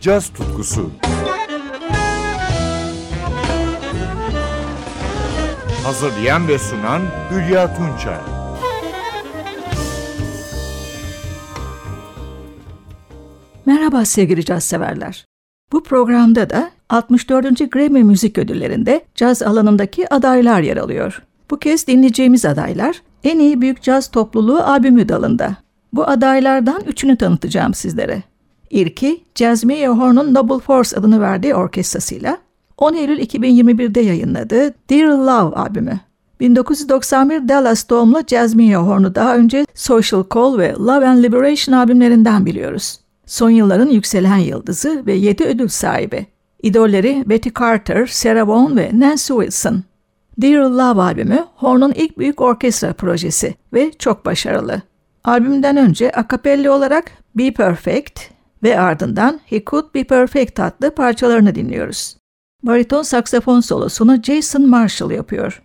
caz tutkusu. Hazırlayan ve sunan Hülya Tunçay. Merhaba sevgili caz severler. Bu programda da 64. Grammy Müzik Ödülleri'nde caz alanındaki adaylar yer alıyor. Bu kez dinleyeceğimiz adaylar en iyi büyük caz topluluğu albümü dalında. Bu adaylardan üçünü tanıtacağım sizlere. İlki Jasmine Horn'un Noble Force adını verdiği orkestrasıyla 10 Eylül 2021'de yayınladığı Dear Love albümü. 1991 Dallas doğumlu Jasmine Horn'u daha önce Social Call ve Love and Liberation albümlerinden biliyoruz. Son yılların yükselen yıldızı ve 7 ödül sahibi. İdolleri Betty Carter, Sarah Vaughan ve Nancy Wilson. Dear Love albümü Horn'un ilk büyük orkestra projesi ve çok başarılı. Albümden önce akapelli olarak Be Perfect ve ardından He Could Be Perfect adlı parçalarını dinliyoruz. Bariton saksafon solosunu Jason Marshall yapıyor.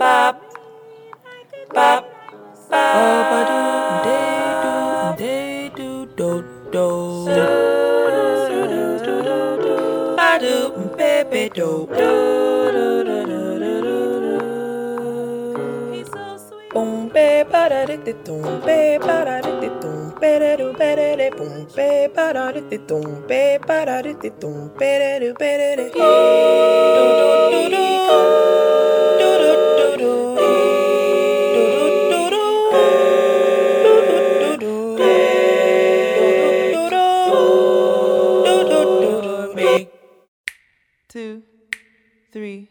Bop, bop, bop, like dope. Boom, ba ba da dick de doom, ba da dick de doom, ba da do ba da da boom, ba ba da di de doom, ba ba da di de doom, ba da do. Three,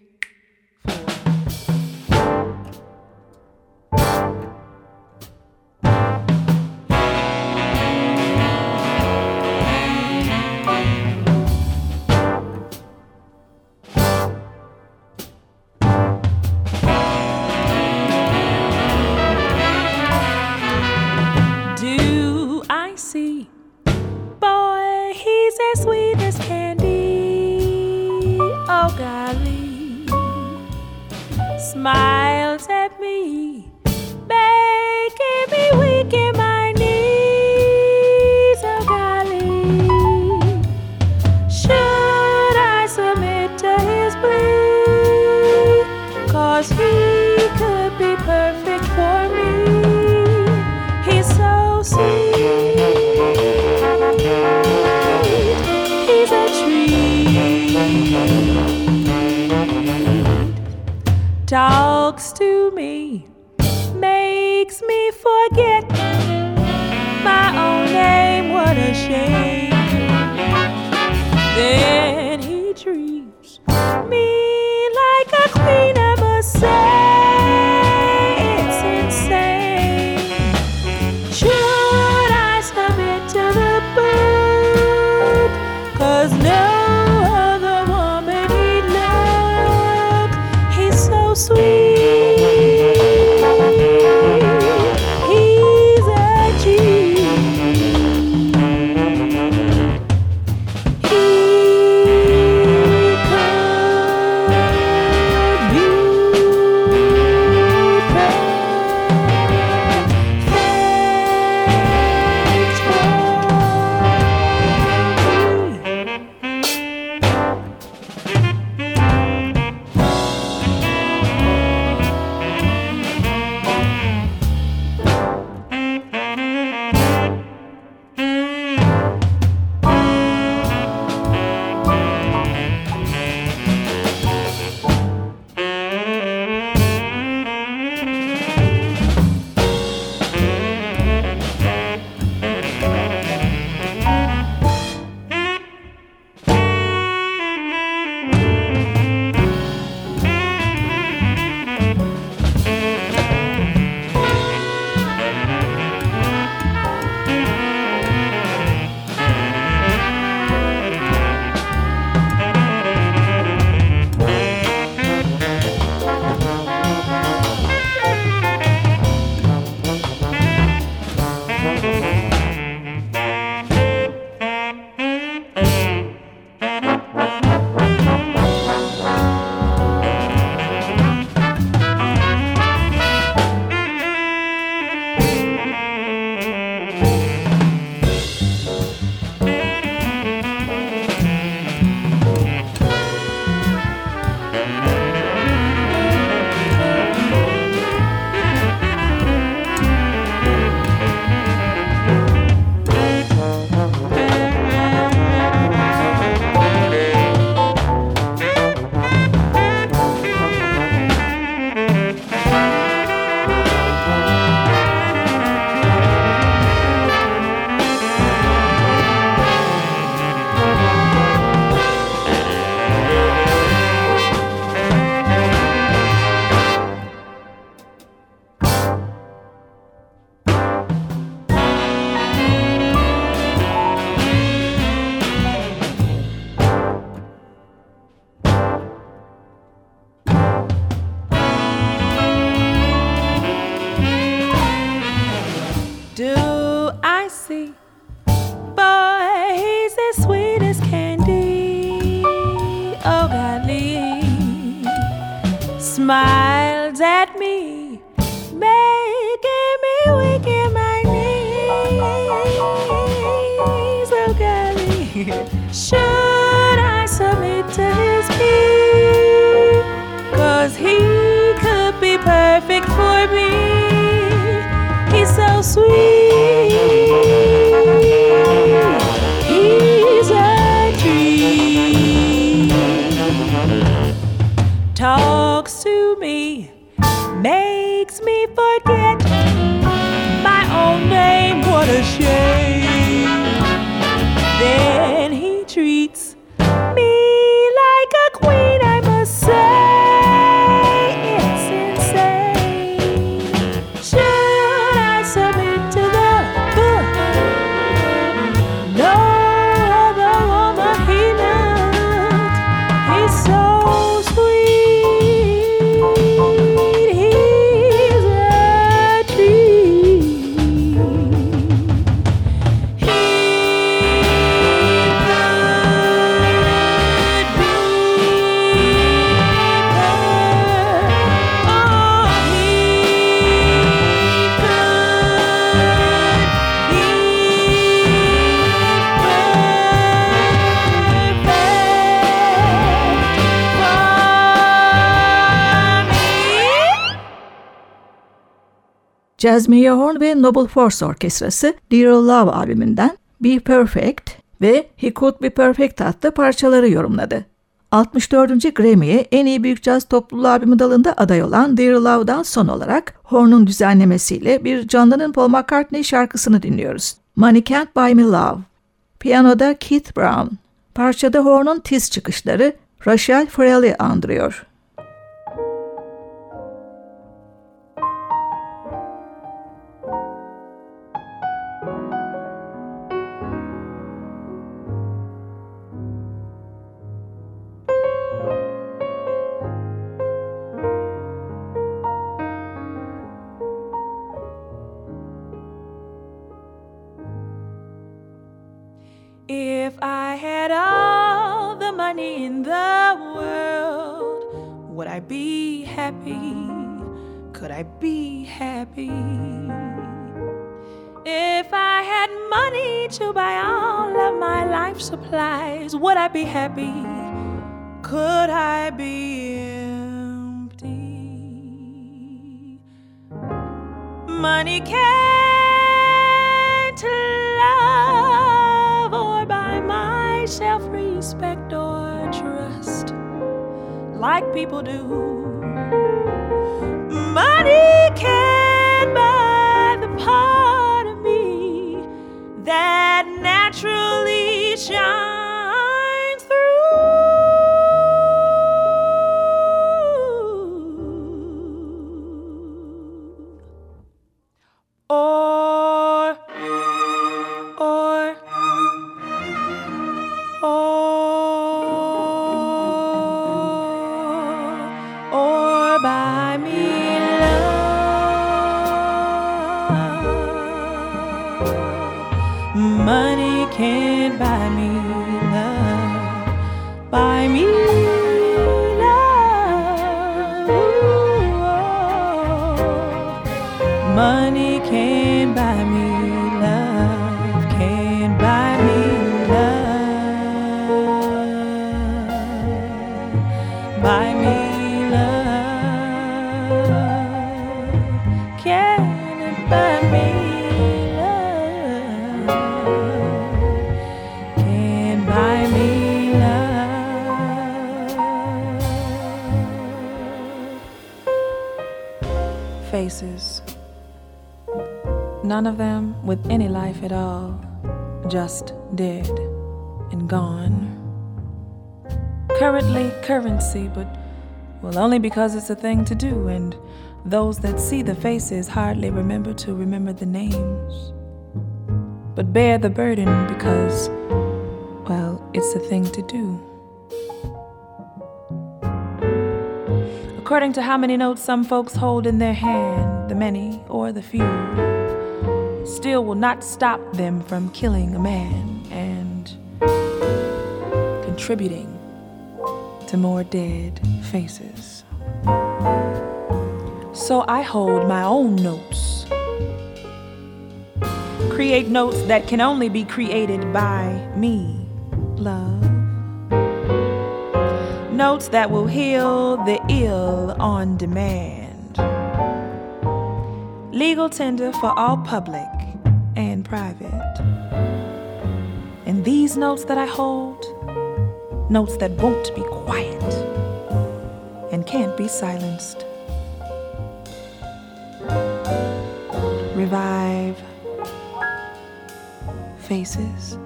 Talks to me, makes me forget my own name. What a shame. Then Jasmine Horn ve Noble Force Orkestrası Dear Love albümünden Be Perfect ve He Could Be Perfect adlı parçaları yorumladı. 64. Grammy'ye en iyi büyük caz topluluğu albümü dalında aday olan Dear Love'dan son olarak Horn'un düzenlemesiyle bir canlının Paul McCartney şarkısını dinliyoruz. Money Can't Buy Me Love. Piyanoda Keith Brown. Parçada Horn'un tiz çıkışları Rachel Fraley andırıyor. Happy? If I had money to buy all of my life supplies, would I be happy? Could I be empty? Money can't love or buy my self respect or trust like people do. Money 家 money came. Just dead and gone. Currently currency, but well, only because it's a thing to do, and those that see the faces hardly remember to remember the names. But bear the burden because, well, it's a thing to do. According to how many notes some folks hold in their hand, the many or the few, still will not stop them from killing a man and contributing to more dead faces. So I hold my own notes. Create notes that can only be created by me, love. Notes that will heal the ill on demand. Legal tender for all public and private. And these notes that I hold, notes that won't be quiet and can't be silenced. Revive faces.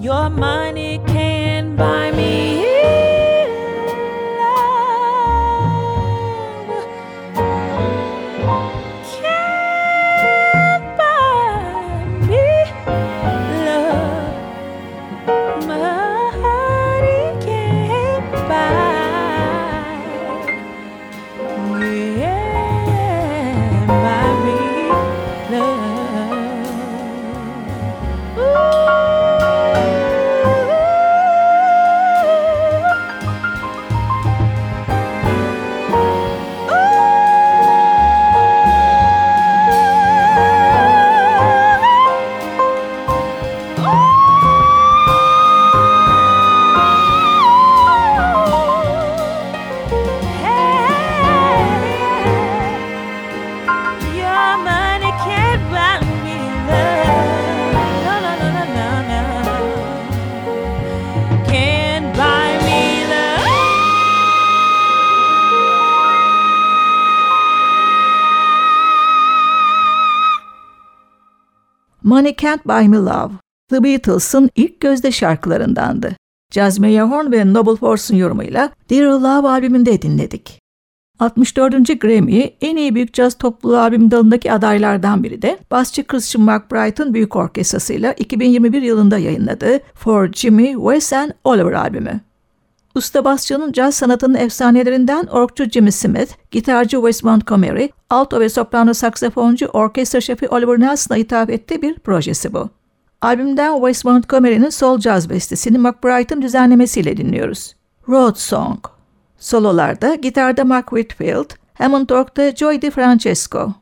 Your money can buy me Money Can't Buy Me Love, The Beatles'ın ilk gözde şarkılarındandı. Jasmine Horn ve Noble Force'un yorumuyla Dear Love albümünde dinledik. 64. Grammy en iyi büyük caz topluluğu albüm dalındaki adaylardan biri de basçı Christian McBride'ın büyük orkestrasıyla 2021 yılında yayınladığı For Jimmy, Wes and Oliver albümü. Usta basçının caz sanatının efsanelerinden orkçu Jimmy Smith, gitarcı Wes Montgomery, alto ve soprano saksafoncu orkestra şefi Oliver Nelson'a hitap ettiği bir projesi bu. Albümden Wes Montgomery'nin sol caz bestesini McBride'ın düzenlemesiyle dinliyoruz. Road Song. Sololarda gitarda Mark Whitfield, Hammond Org'da Joy DiFrancesco.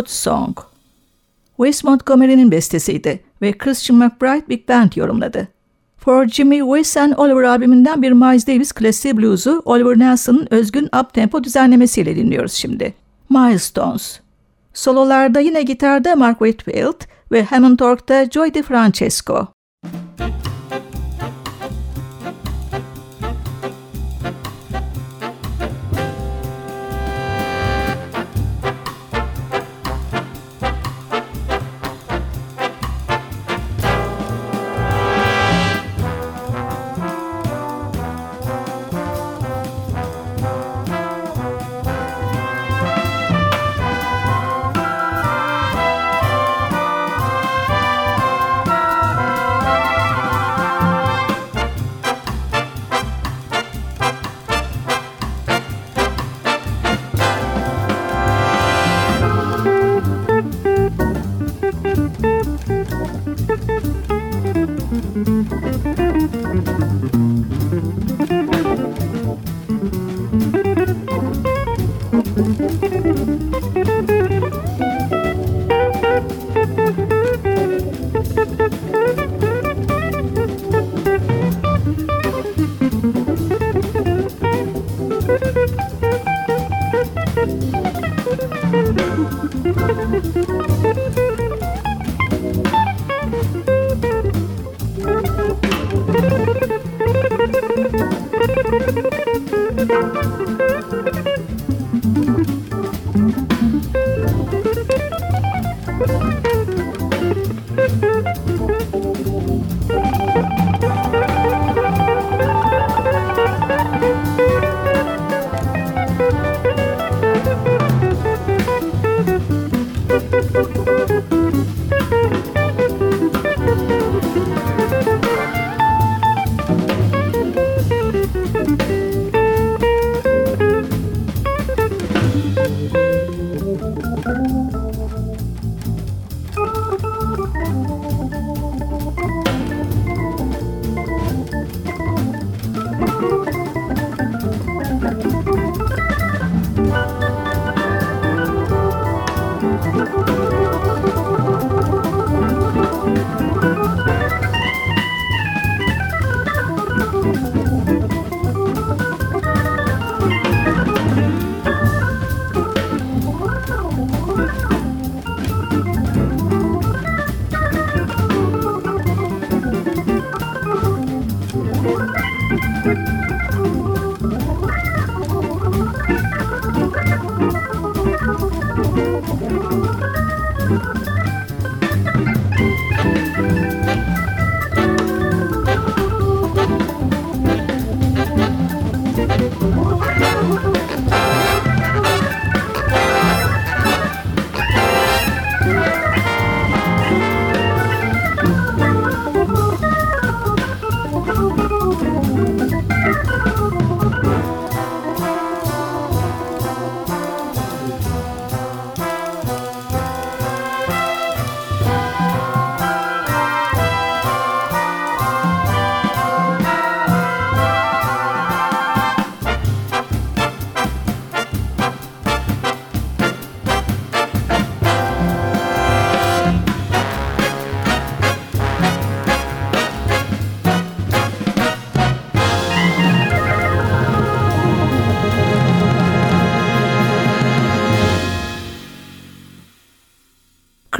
Road Song. Wes Montgomery'nin bestesiydi ve Christian McBride Big Band yorumladı. For Jimmy, Wes and Oliver albümünden bir Miles Davis klasiği blues'u Oliver Nelson'ın özgün up-tempo düzenlemesiyle dinliyoruz şimdi. Milestones. Sololarda yine gitarda Mark Whitfield ve Hammond Org'da Joy DeFrancesco.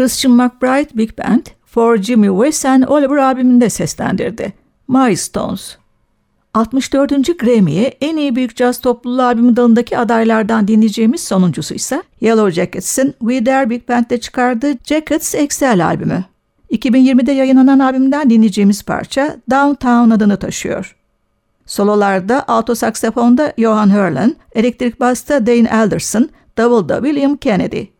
Christian McBride Big Band, For Jimmy West and Oliver albümünde seslendirdi. Milestones. 64. Grammy'ye en iyi büyük caz topluluğu albümü dalındaki adaylardan dinleyeceğimiz sonuncusu ise Yellow Jackets'in We Dare Big Band'de çıkardığı Jackets XL albümü. 2020'de yayınlanan albümden dinleyeceğimiz parça Downtown adını taşıyor. Sololarda alto saksafonda Johan Hurlan, elektrik basta Dane Alderson, davulda William Kennedy.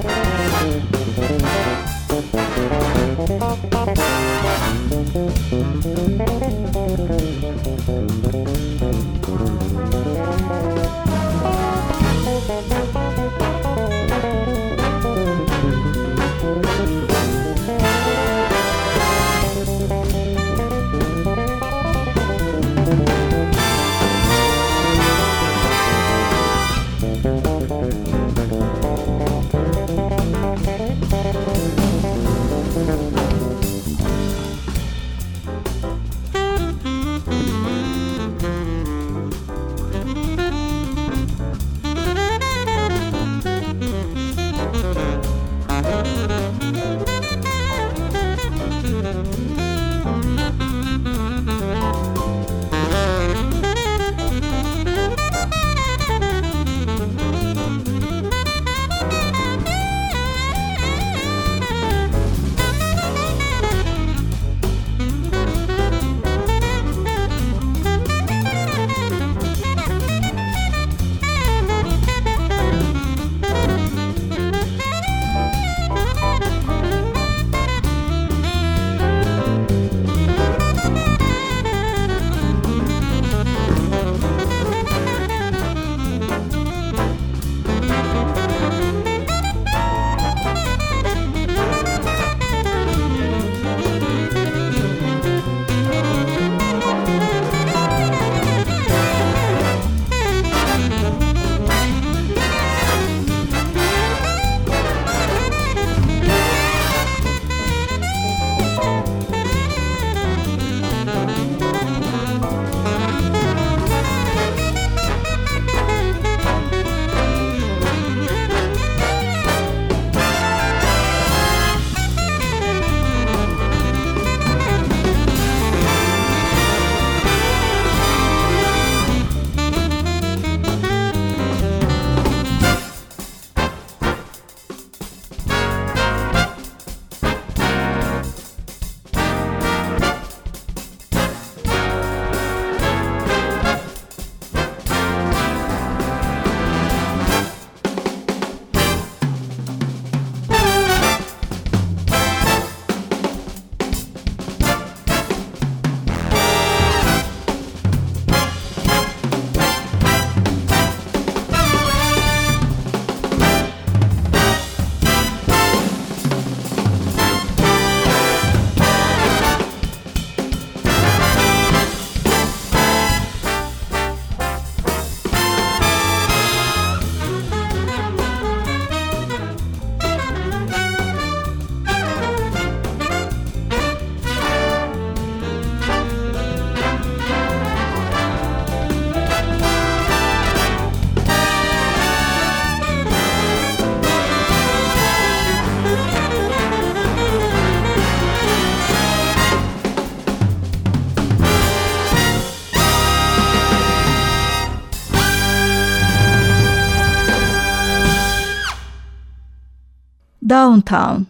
Downtown.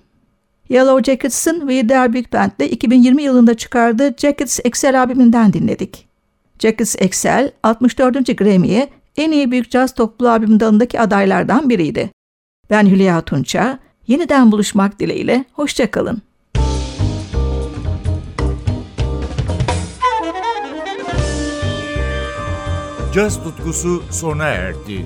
Yellow Jackets'ın We There Big Band'le 2020 yılında çıkardığı Jackets Excel albümünden dinledik. Jackets Excel 64. Grammy'ye en iyi büyük caz toplu albüm dalındaki adaylardan biriydi. Ben Hülya Tunça, yeniden buluşmak dileğiyle, hoşçakalın. Caz tutkusu sona erdi.